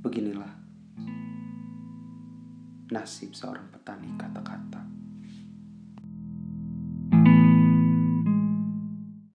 Beginilah nasib seorang petani kata